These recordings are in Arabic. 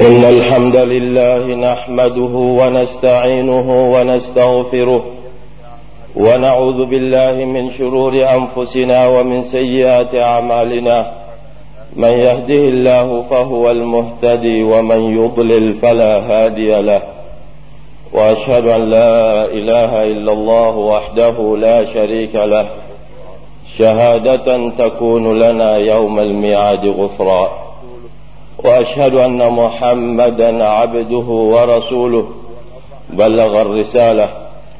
إن الحمد لله نحمده ونستعينه ونستغفره ونعوذ بالله من شرور أنفسنا ومن سيئات أعمالنا. من يهده الله فهو المهتدي ومن يضلل فلا هادي له. وأشهد أن لا إله إلا الله وحده لا شريك له. شهادة تكون لنا يوم الميعاد غفرا. وأشهد أن محمدا عبده ورسوله. بلغ الرسالة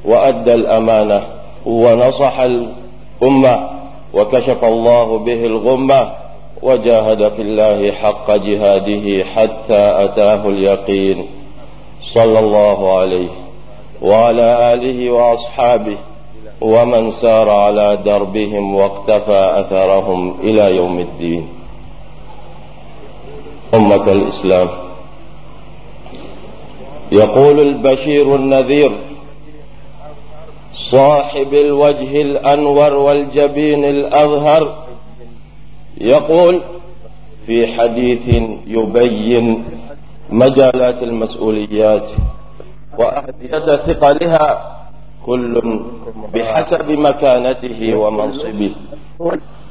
وأدى الأمانة ونصح الأمة وكشف الله به الغمة وجاهد في الله حق جهاده حتى أتاه اليقين. صلى الله عليه وعلى آله وأصحابه ومن سار على دربهم واقتفى أثرهم إلى يوم الدين. أمة الإسلام. يقول البشير النذير صاحب الوجه الأنور والجبين الأظهر. يقول في حديث يبين مجالات المسؤوليات وأهدية ثقلها كل بحسب مكانته ومنصبه.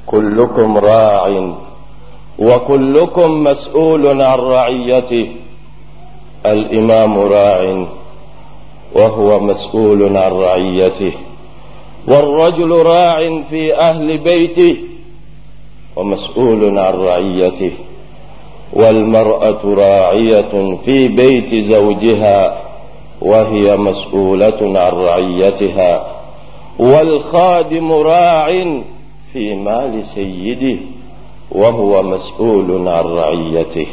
كلكم راع وكلكم مسؤول عن رعيته. الإمام راع وهو مسؤول عن رعيته. والرجل راع في أهل بيته ومسؤول عن رعيته. والمرأة راعية في بيت زوجها وهي مسؤولة عن رعيتها. والخادم راع في مال سيده. وهو مسؤول عن رعيته.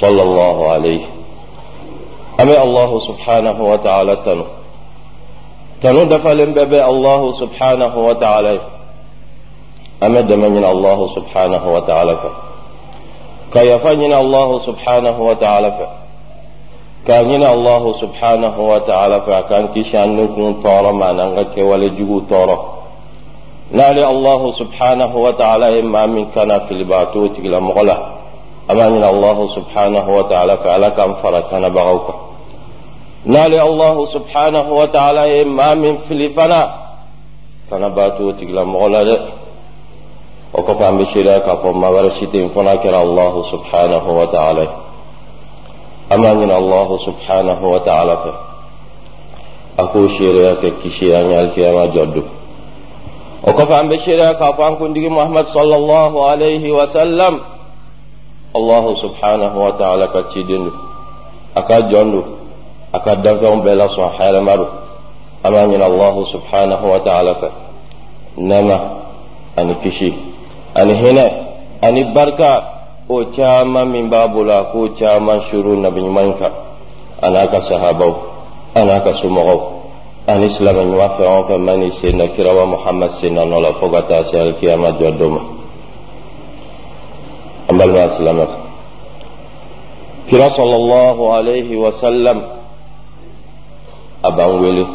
صلى الله عليه. أمي الله سبحانه وتعالى تنو. تنو دفلن ببي الله سبحانه وتعالى. أمد من الله سبحانه وتعالى كيفنين الله سبحانه وتعالى كان الله سبحانه وتعالى كان كيشان نكون ما نغك ولا جوو طورا. نالي الله سبحانه وتعالى إما من كان في البعتوت إلى مغلا أمان الله سبحانه وتعالى فعلا كان فركنا بغوك نالي الله سبحانه وتعالى إما من في الفناء كان بعتوت إلى مغلا وكفى عن بشيرك فما ورشتين فناكر الله سبحانه وتعالى أمان الله سبحانه وتعالى أكو شيرك كشيرك يالكي أما جدك o ko an be seedeya k'a fɔ an kuntigi muhamad sallallahu alayhi wa sallam allahu subhanahu wa ta'ala ka ciden do a ka jɔn do a ka danfɛnw bɛɛ lasɔn hɛrɛma do an b'a ɲini allahu subhanahu wa ta'ala fɛ nɛɛma ani kisi ani hinɛ ani silamɛ ɲuman fɛn o fɛn mani sen na kirawa muhamad sen na nɔ la fo ka taa se alikiyama jɔ don ma an balima silamɛ kira sɔlɔlɔhu alayhi wa sallam a b'an wele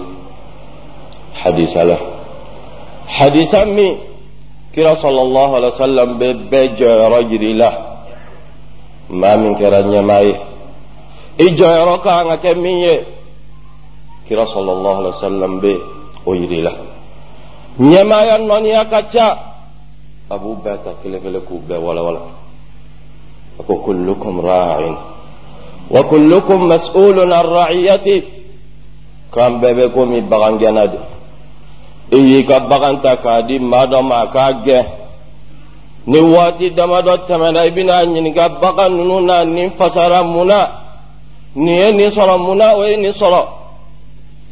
hadisa la hadisa min kira sɔlɔlɔhu alayhi wa sallam bɛ bɛɛ jɔyɔrɔ yiri la maa min kɛra ɲɛmaa ye i jɔyɔrɔ kan ka kɛ min ye kira sallallahu alaihi wasallam be o yiri la ɲɛmaaya nɔniya ka ca a b'u bɛɛ ta kelen kelen k'u bɛɛ walawala a ko kullukum ra'in wa kullukum mas'ulun an ra'iyati kan bɛɛ bɛ komi bagangɛnna de i y'i ka bagan ta k'a di maa dɔ ma k'a gɛn ni waati damadɔ tɛmɛna i bɛna ɲininka bagan ninnu na nin fasara mun na nin ye nin sɔrɔ mun na o ye nin sɔrɔ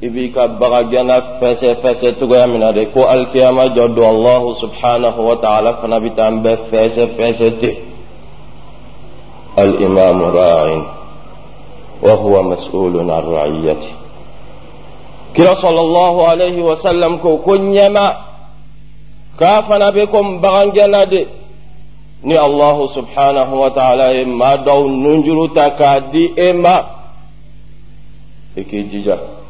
i b'i ka bagagɛnna fɛsɛ fɛsɛ cogoya min na de ko alikiyama jɔ don allahu subhanahu wa ta'ala fana bɛ taa an bɛɛ fɛsɛ fɛsɛ ten ra'in wa huwa mas'ulun an ra'iyati kira sallallahu alaihi wa sallam ko ko ɲɛma k'a fana bɛ ko bagangɛnna de ni allahu subhanahu wa ta'ala ye maa dɔw nunjuru ta k'a di e ma i k'i jija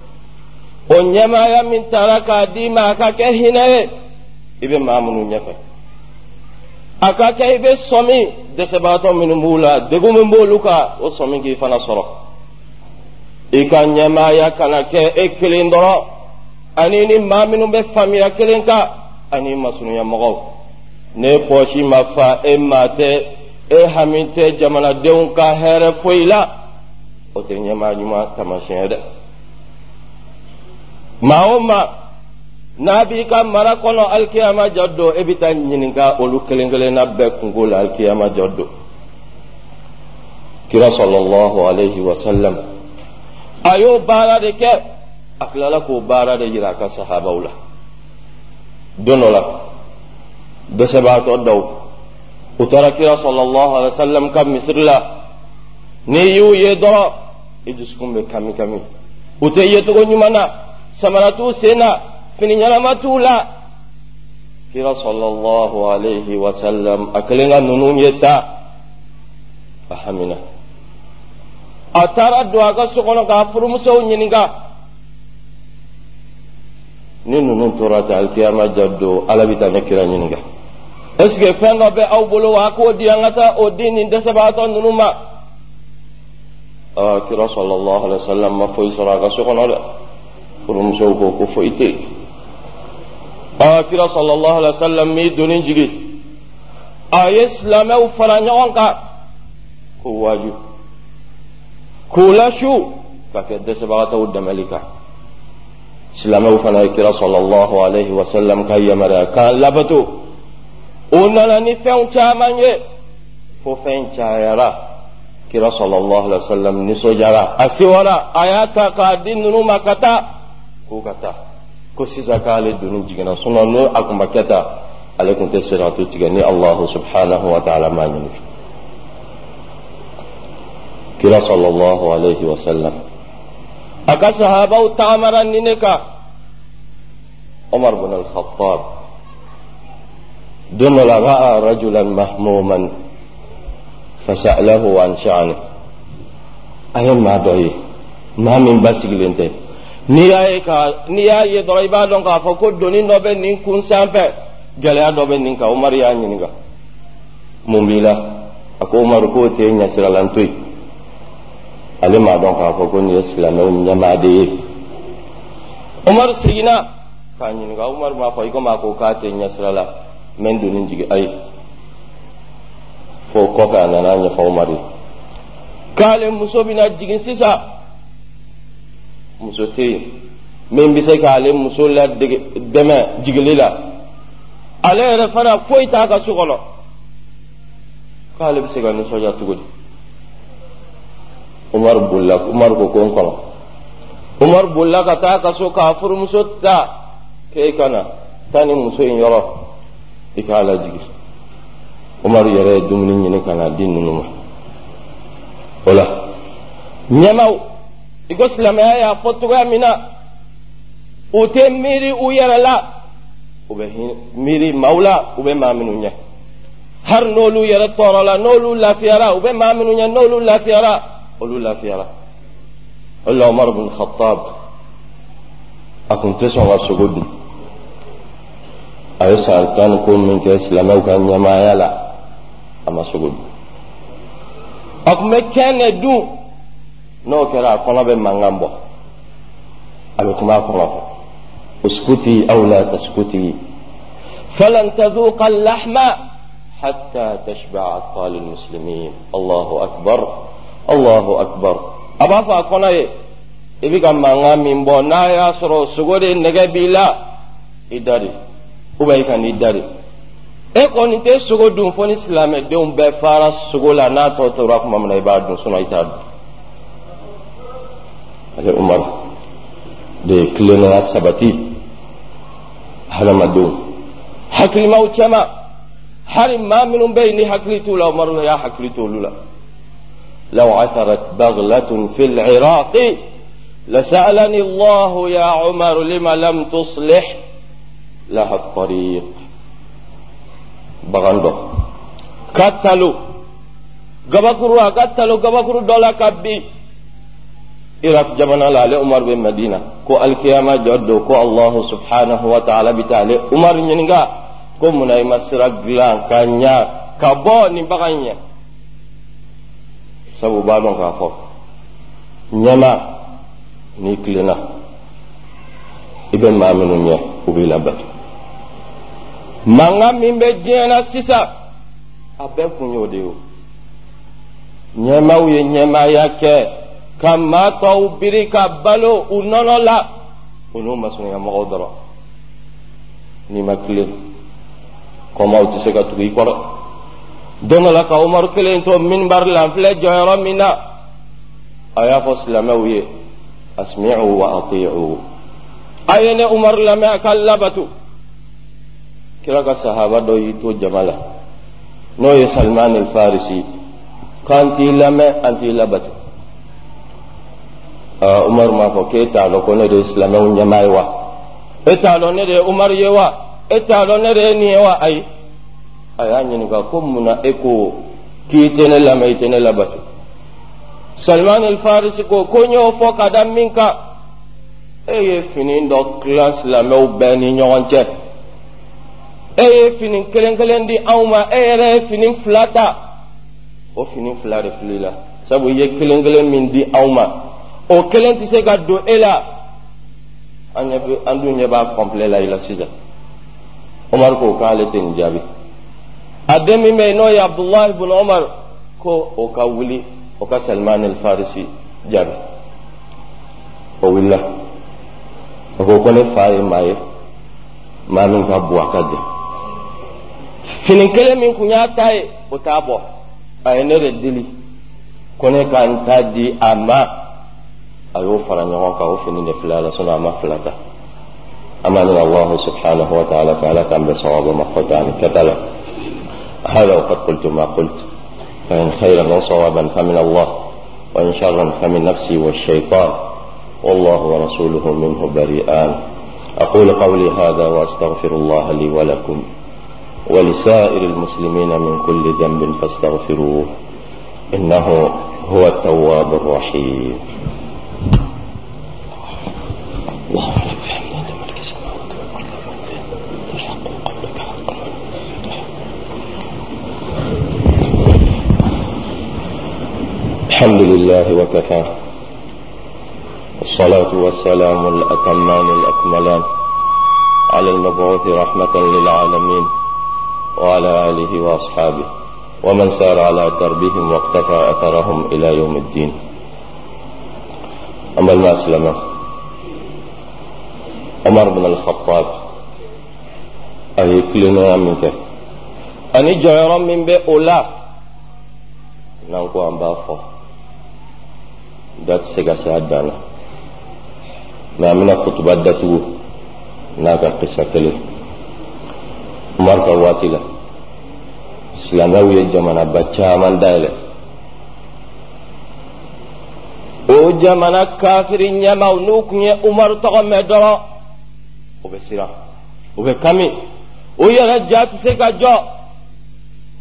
o ɲɛmaaya min taara k'a d'i ma a ka kɛ hinɛ ye i bɛ maa minnu ɲɛfɛ a ka kɛ i bɛ sɔmi dɛsɛbagatɔ minnu b'u la degun min b'olu kan o sɔmi k'i fana sɔrɔ i ka ɲɛmaaya kana kɛ e kelen dɔrɔn ani ni maa minnu bɛ faamuya kelen kan ani masurunyamɔgɔw ne pɔsi ma fa e maa tɛ e hami tɛ jamanadenw ka hɛrɛ foyi la o tɛ ɲɛmaa ɲuman taamasiyɛn dɛ maa o maa n'a b'i ka mara kɔnɔ alikiyama jɔ don e bɛ taa ɲininka olu kelen kelenna bɛɛ kungo la alikiyama jɔ don kira sɔlɔlɔhu alayhi wa sallam a y'o baara de kɛ a tilala k'o baara de yira a ka sahabaw la don dɔ la dɛsɛbaatɔ dɔw u taara kira sɔlɔlɔhu alayhi wa sallam ka misiri la n'i y'u ye dɔrɔn i dusukun bɛ kami kami u tɛ yecogo ɲuman na samara t'u sen na fini ɲɛnama t'u la kira sɔlɔlɔhu alayhi wa sallam a kelen ka ninnu ye ta a hamina a taara don a ka so kɔnɔ k'a furumusow ni ninnu tora ta alikiyama ja don ala bɛ taa ne kira ɲininka est ce aw bolo wa k'o di an ka taa o di nin dɛsɛbagatɔ ninnu kira sɔlɔlɔhu alayhi wa sallam ma foyi sɔrɔ a ka so kɔnɔ furumusow ko ko foyi tɛ yen aa kira sɔlɔlɔhu alayhi wa sallam mi doni jigi a ye silamɛw fara ɲɔgɔn kan ko waaju k'u lasu ka kɛ dɛsɛbagatɔw dɛmɛli kan silamɛw fana ye kira sɔlɔlɔhu alayhi wa sallam ka yamaruya k'an labato o nana ni fɛnw caman ye fo fɛn cayara kira sɔlɔlɔhu alayhi wa sallam nisɔndiyara a sewara a y'a ta k'a di ninnu ma ka taa k'u ka taa ko sisan k'ale doni jiginna sinɔn n'o a kun ma kɛ tan ale tun tɛ siratu tigɛ ni alahu subhanahu wa ta'ala m'a ɲini kira sallallahu alaihi wa sallam a ka sahabaw tagamara ni ne kan umar bin al-khattab don dɔ la ra'a rajulan mahmuman fasa'alahu an sha'ani a ye maa dɔ ye maa min basigilen tɛ n'i y'a ye ka n'i y'a ye dɔrɔn i b'a dɔn k'a fɔ ko doni dɔ bɛ nin kun sanfɛ gɛlɛya dɔ bɛ nin kan umar y'a ɲininka mun b'i la a ko umar k'o tɛ ɲɛsiralan to yen ale m'a dɔn k'a fɔ ko nin ye silamɛw ɲɛmaa de ye umar seginna k'a ɲininka umar m'a fɔ i komi a ko k'a tɛ ɲɛsira la bɛ n doni jigi ayi fo kɔfɛ a nana ɲɛfɔ umar. Ye k'ale muso bɛna jigin sisan muso tɛ yen min bɛ se k'ale muso ladege dɛmɛ jigili la ale yɛrɛ fana foyi t'a ka so kɔnɔ. K'ale bɛ se ka nisɔndiya cogo di umar bolila umar ko ko n kɔnɔ umar bolila ka taa ka so k'a furumuso ta. K'e ka na taa ni muso in yɔrɔ i k'a lajigi. Umar yɛrɛ ye dumuni ɲini ka na di ninnu ma. O la ɲɛmaw i ko silamɛya y'a fɔ cogoya min na u tɛ miiri u yɛrɛ la u bɛ miiri maaw la u bɛ maa minnu ɲɛ hali n'olu yɛrɛ tɔɔrɔ la n'olu lafiyara u bɛ maa minnu ɲɛ n'olu lafiyara olu lafiyara o la umar bin khattab a kun tɛ sɔn ka sogo dun a ye san tan ni ko min kɛ silamɛw ka ɲɛmaaya la a ma sogo dun a kun bɛ kɛn de dun n'o kɛra a kɔnɔ bɛ mankan bɔ a bɛ kuma a kɔnɔ fɛ اسكتي أو لا تسكتي فلن تذوق اللحم حتى تشبع أطفال المسلمين الله أكبر الله أكبر أبا la dari ubiyɛn i ka n'i dari e kɔni tɛ sogo dun fo ni silamɛdenw bɛɛ fara sogo la n'a tɔ tora tuma min na i b'a dun sinɔn i t'a dun sabati hadamadenw hakilimaw cɛma hali maa minnu bɛ yen ni hakili t'u la umaru y'a hakili t'olu la لو عثرت بغلة في العراق لسألني الله يا عمر لم لم تصلح لها الطريق بغندو كتلو gabakuru a ka talo gabakuru iraq jamana la ale umar bɛ madina ko alikiyama jɔ don ko allahu subhanahu wa ta'ala bi ta ale umar ɲininka ko munna i ma sira dilan ka ɲa ka bɔ nin bagan ɲɛ sabu b'a dɔn k'a fɔ ɲɛma n'i tilenna i bɛ maa minnu ɲɛ u b'i labato mankan min de o ɲɛmaaw ye ɲɛmaaya kɛ ka maa tɔw biri ka balo u nɔnɔ la u n'u masurunyamɔgɔw dɔrɔn n'i ma tilen kɔmaw tɛ se ka tugu i kɔrɔ don dɔ la ka umaru kelen to minibari la n filɛ jɔyɔrɔ min na a y'a fɔ silamɛw ye asmi'u wa ati'u. A ye ne umaru lamɛn a ka labato kira ka sahaba dɔ y'i to jama la n'o ye salimani farisi k'an t'i lamɛn an t'i labato umaru m'a fɔ k'e t'a dɔn ko ne de ye silamɛw ɲɛmaa ye wa. E t'a dɔn ne de ye umaru ye wa. E t'a dɔn ne de ye nin ye wa ayi a y'a ɲininka ko mun na e ko k'i tɛ ne lamɛn i tɛ ne labato salimani farisi ko ko n y'o fɔ ka da min kan e ye fini dɔ tilan silamɛw bɛɛ ni ɲɔgɔn cɛ e ye fini kelen kelen di anw ma e yɛrɛ ye fini fila ta o fini fila de fili la sabu i ye kelen kelen min di anw ma o kelen tɛ se ka don e la an ɲɛ bɛ an dun ɲɛ b'a kɔnpilɛ la i la sisan. Umar ko k'ale tɛ nin jaabi. A den min bɛ yen n'o ye abdullahi ibn umar ko o ka wuli o ka salman al farisi jaabi. O wulila. O ko ko ne fa ye maa ye. Maa min ka bon a ka jan fini kelen min kun y'a ta ye o t'a bɔ. A ye ne de deli. Ko ne ka n ta di a ma a y'o fara ɲɔgɔn kan o fini de filɛ a la sinɔn a ma fila ta أماننا الله سبحانه وتعالى فعلى كان بصواب مخطئا كتلا هذا وقد قلت ما قلت فإن خيرا وصوابا فمن الله وإن شرا فمن نفسي والشيطان والله ورسوله منه بريئان أقول قولي هذا وأستغفر الله لي ولكم ولسائر المسلمين من كل ذنب فاستغفروه إنه هو التواب الرحيم الحمد لله وكفى. والصلاة والسلام الأتمان الأكملان على المبعوث رحمة للعالمين وعلى آله وأصحابه ومن سار على دربهم واقتفى أثرهم إلى يوم الدين. أما المسلمة عمر بن الخطاب أي كلنا منك. أني جيرا من بأولا. نانكو dɔ tɛ se ka se a dan na mɛ an bɛna kutuba datugu n'a ka kisa kelen umaru ka waati la silamɛw ye jamanaba caman dayɛlɛ o jamana kafiri ɲɛmaw n'u tun ye umaru tɔgɔ mɛn dɔrɔn o bɛ siran u bɛ kami. O yɛrɛ ja tɛ se ka jɔ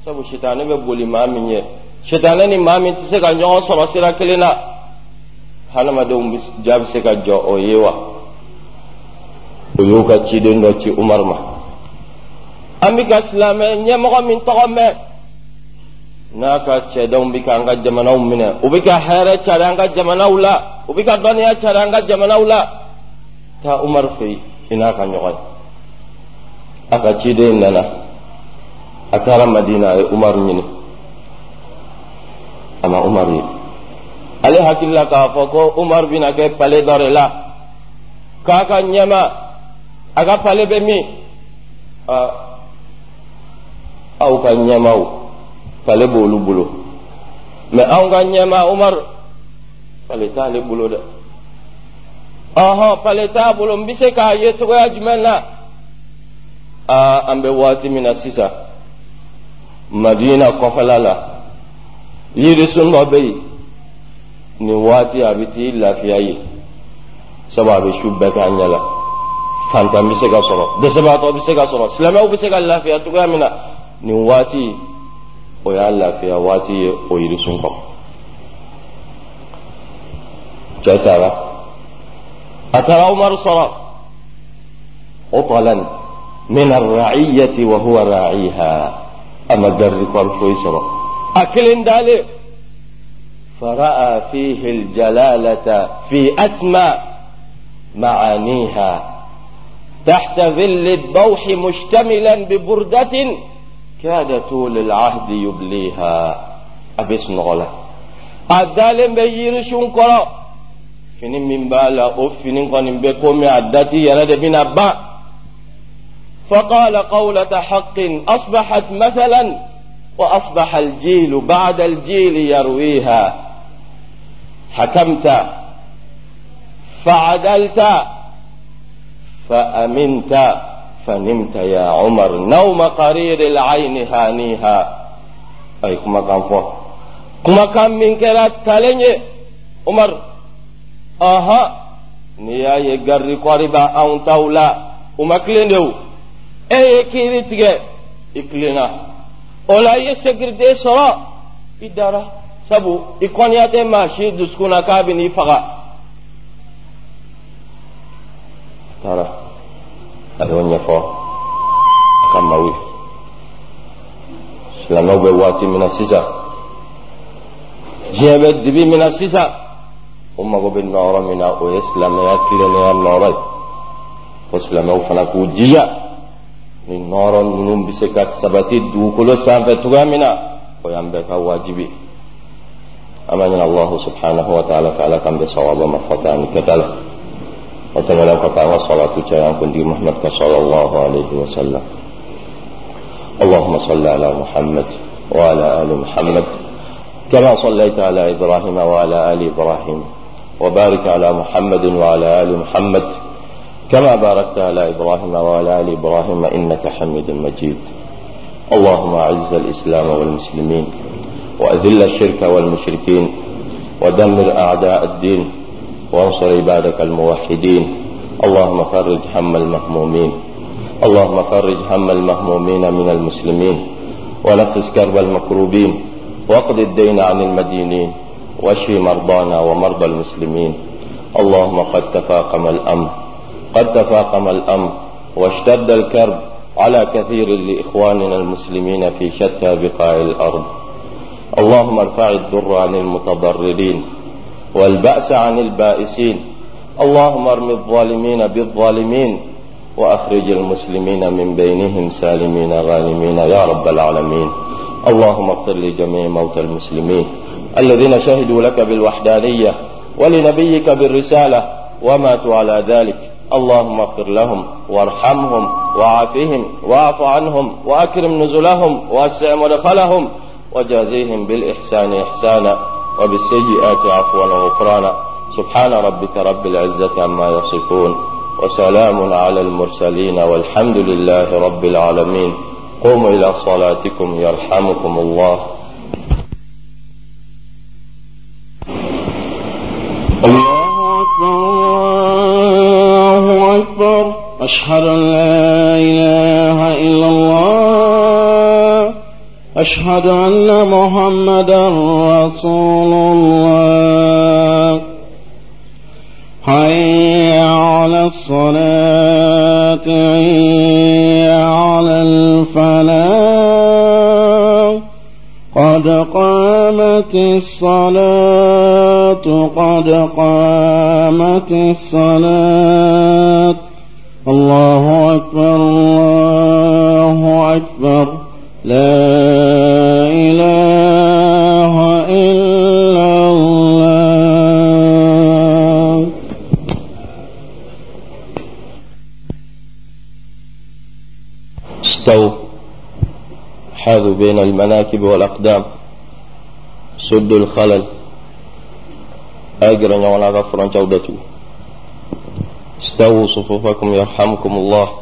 sabu sitanɛ bɛ boli maa min ye sitanɛ ni maa min tɛ se ka ɲɔgɔn sɔrɔ sira kelen na hadamadenw ja bɛ se ka jɔ o ye wa o y'u ka ciden dɔ ci umaru ma. An bɛ ka silamɛ ɲɛmɔgɔ min tɔgɔ mɛn n'a ka cɛdenw bɛ k'an ka jamanaw minɛ u bɛ ka hɛrɛ cari an ka jamanaw la. U bɛ ka dɔnniya cari an ka jamanaw la. Taa umaru fɛ yen i n'a ka ɲɔgɔn ye a ka nana a madina a ye umaru ale hakili la k'a fɔ ko umaru bɛna kɛ pale dɔ de la. K'a ka ɲɛma a ka pale bɛ min aw ka ɲɛmaw pale b'olu bolo mɛ anw ka ɲɛma umaru pale t'ale bolo dɛ ɔhɔn pale t'a bolo n bɛ se k'a ye cogoya jumɛn na. Aa an bɛ waati min na sisan madina kɔfɛla la yirisun dɔ bɛ yen nin waati a bɛ t'i lafiya ye sabu a bɛ su bɛɛ k'a ɲɛ la fantan bɛ se ka sɔrɔ dɛsɛbaatɔ bɛ se ka sɔrɔ silamɛw bɛ se ka lafiya cogoya min na nin waati o y'a lafiya waati ye o yirisun kɔrɔ cɛ taara a taara umaru sɔrɔ عطلا من الرعية وهو راعيها أما جري قرفوي سرا أكل دالي فرأى فيه الجلالة في أسمى معانيها تحت ظل الضوح مشتملا ببردة كاد طول العهد يبليها أبس نغلا أدال بيرشون قرأ فين من بالا أفن قن بكم عدتي يرد من أبا فقال قولة حق أصبحت مثلا وأصبح الجيل بعد الجيل يرويها. حكمت فعدلت فأمنت فنمت يا عمر. نوم قرير العين هانيها. أي كما كان فوق. كما كان من كرات تلني عمر أها نيا يجري قريبا أو تاولا وما كلينو أي كيري تيجي؟ إكلينا. ولا يسكر دي سرا إدارة. sabu i kɔniya tɛ maa si dusukun na k'a bɛ n'i faga. Taara a y'o ɲɛfɔ a ka maaw ye silamɛw bɛ waati min na sisan diɲɛ bɛ dibi min na sisan o mago bɛ nɔɔrɔ min na o ye silamɛya tilennenya nɔɔrɔ ye o silamɛw fana k'u jija nin nɔɔrɔ ninnu bɛ se ka sabati dugukolo sanfɛ cogoya min na o y'an bɛɛ ka wajibi. ye. Ala k'an bɛ sawaba ma fɔta ani kɛta la. وتملا قطع صلاة كان كنت محمد صلى الله عليه وسلم. اللهم صل على محمد وعلى آل محمد. كما صليت على إبراهيم وعلى آل إبراهيم. وبارك على محمد وعلى آل محمد. كما باركت على إبراهيم وعلى آل إبراهيم إنك حميد مجيد. اللهم أعز الإسلام والمسلمين. وأذل الشرك والمشركين ودمر أعداء الدين وانصر عبادك الموحدين. اللهم فرج هم المهمومين. اللهم فرج هم المهمومين من المسلمين. ونفس كرب المكروبين. واقض الدين عن المدينين. واشف مرضانا ومرضى المسلمين. اللهم قد تفاقم الامر قد تفاقم الامر واشتد الكرب على كثير لإخواننا المسلمين في شتى بقاع الأرض. اللهم ارفع الضر عن المتضررين والبأس عن البائسين اللهم ارم الظالمين بالظالمين وأخرج المسلمين من بينهم سالمين غانمين يا رب العالمين اللهم اغفر لجميع موتى المسلمين الذين شهدوا لك بالوحدانية ولنبيك بالرسالة وماتوا على ذلك اللهم اغفر لهم وارحمهم وعافهم واعف عنهم وأكرم نزلهم واسع مدخلهم وجازيهم بالإحسان إحسانا وبالسيئات عفوا وغفرانا. سبحان ربك رب العزة عما يصفون وسلام على المرسلين والحمد لله رب العالمين. قوموا إلى صلاتكم يرحمكم الله. الله أكبر الله أكبر. أشهد أن لا إله إلا الله. أشهد أن محمدا رسول الله. حي على الصلاة حي على الفلاح. قد قامت الصلاة قد قامت الصلاة. الله أكبر الله أكبر. لا إله إلا الله. استووا حاذوا بين المناكب والأقدام. سدوا الخلل. أجرا ولا غفرا جودته استووا صفوفكم يرحمكم الله.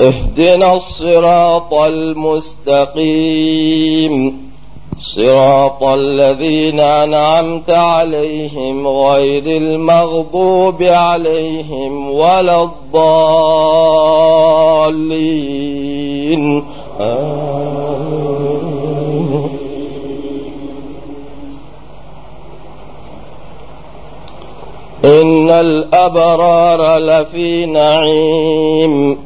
اهدنا الصراط المستقيم. صراط الذين أنعمت عليهم غير المغضوب عليهم ولا الضالين. إن الأبرار لفي نعيم.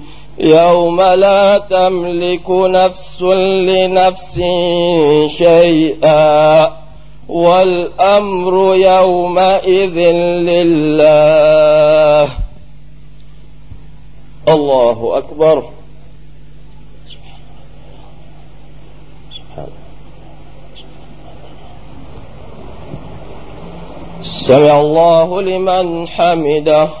يوم لا تملك نفس لنفس شيئا والأمر يومئذ لله. الله أكبر. سمع الله لمن حمده.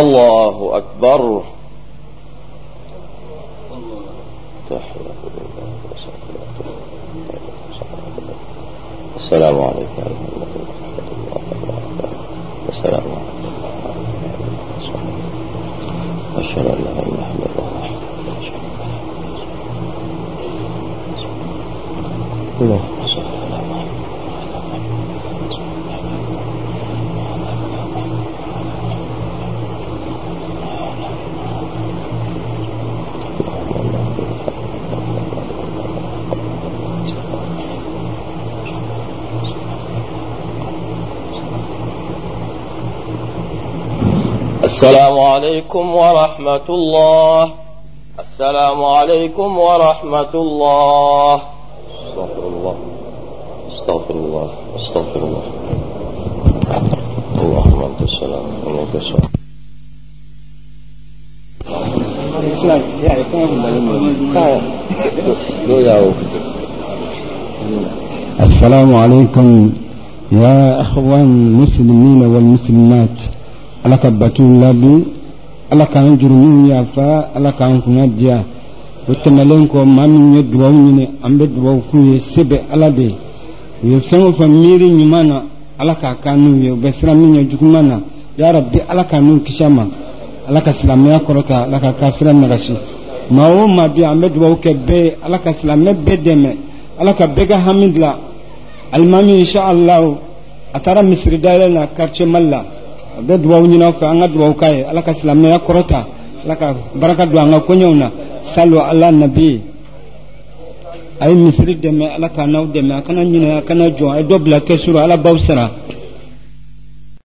الله أكبر. السلام عليكم السلام عليكم. أشهد أن لا إله إلا الله اللهم صل على السلام عليكم ورحمة الله. السلام عليكم ورحمة الله. استغفر الله. استغفر الله. استغفر الله. اللهم أنت السلام. ومنك السلام. السلام عليكم يا أخوان المسلمين والمسلمات. على كبتون لابي على كان جرمين يا فا على كان كنا ديا وتملنكو ما من يدعو من أم بدعو كوي سبع على دي يفهم فميري نمانا على كانوا يبسر من يجكمانا يا ربي على كانوا كشما على كسلاميا كرتا على كافر نغشي ما هو ما بي أم بدعو كبي على كسلامي بدمه على كبيغا حمد لا alimami insha Allah a taara misiri dayɛlɛ na quartier mali la a bɛ dubabu ɲini aw fɛ an ka dubabu k'a ala ka silamɛya kɔrɔta ala ka baraka don an ka koɲɛw na salo ala nabi. A ye misiri dɛmɛ ala ka n'aw dɛmɛ a kana ɲinɛ kana jɔn a ye dɔ bila ala b'aw sara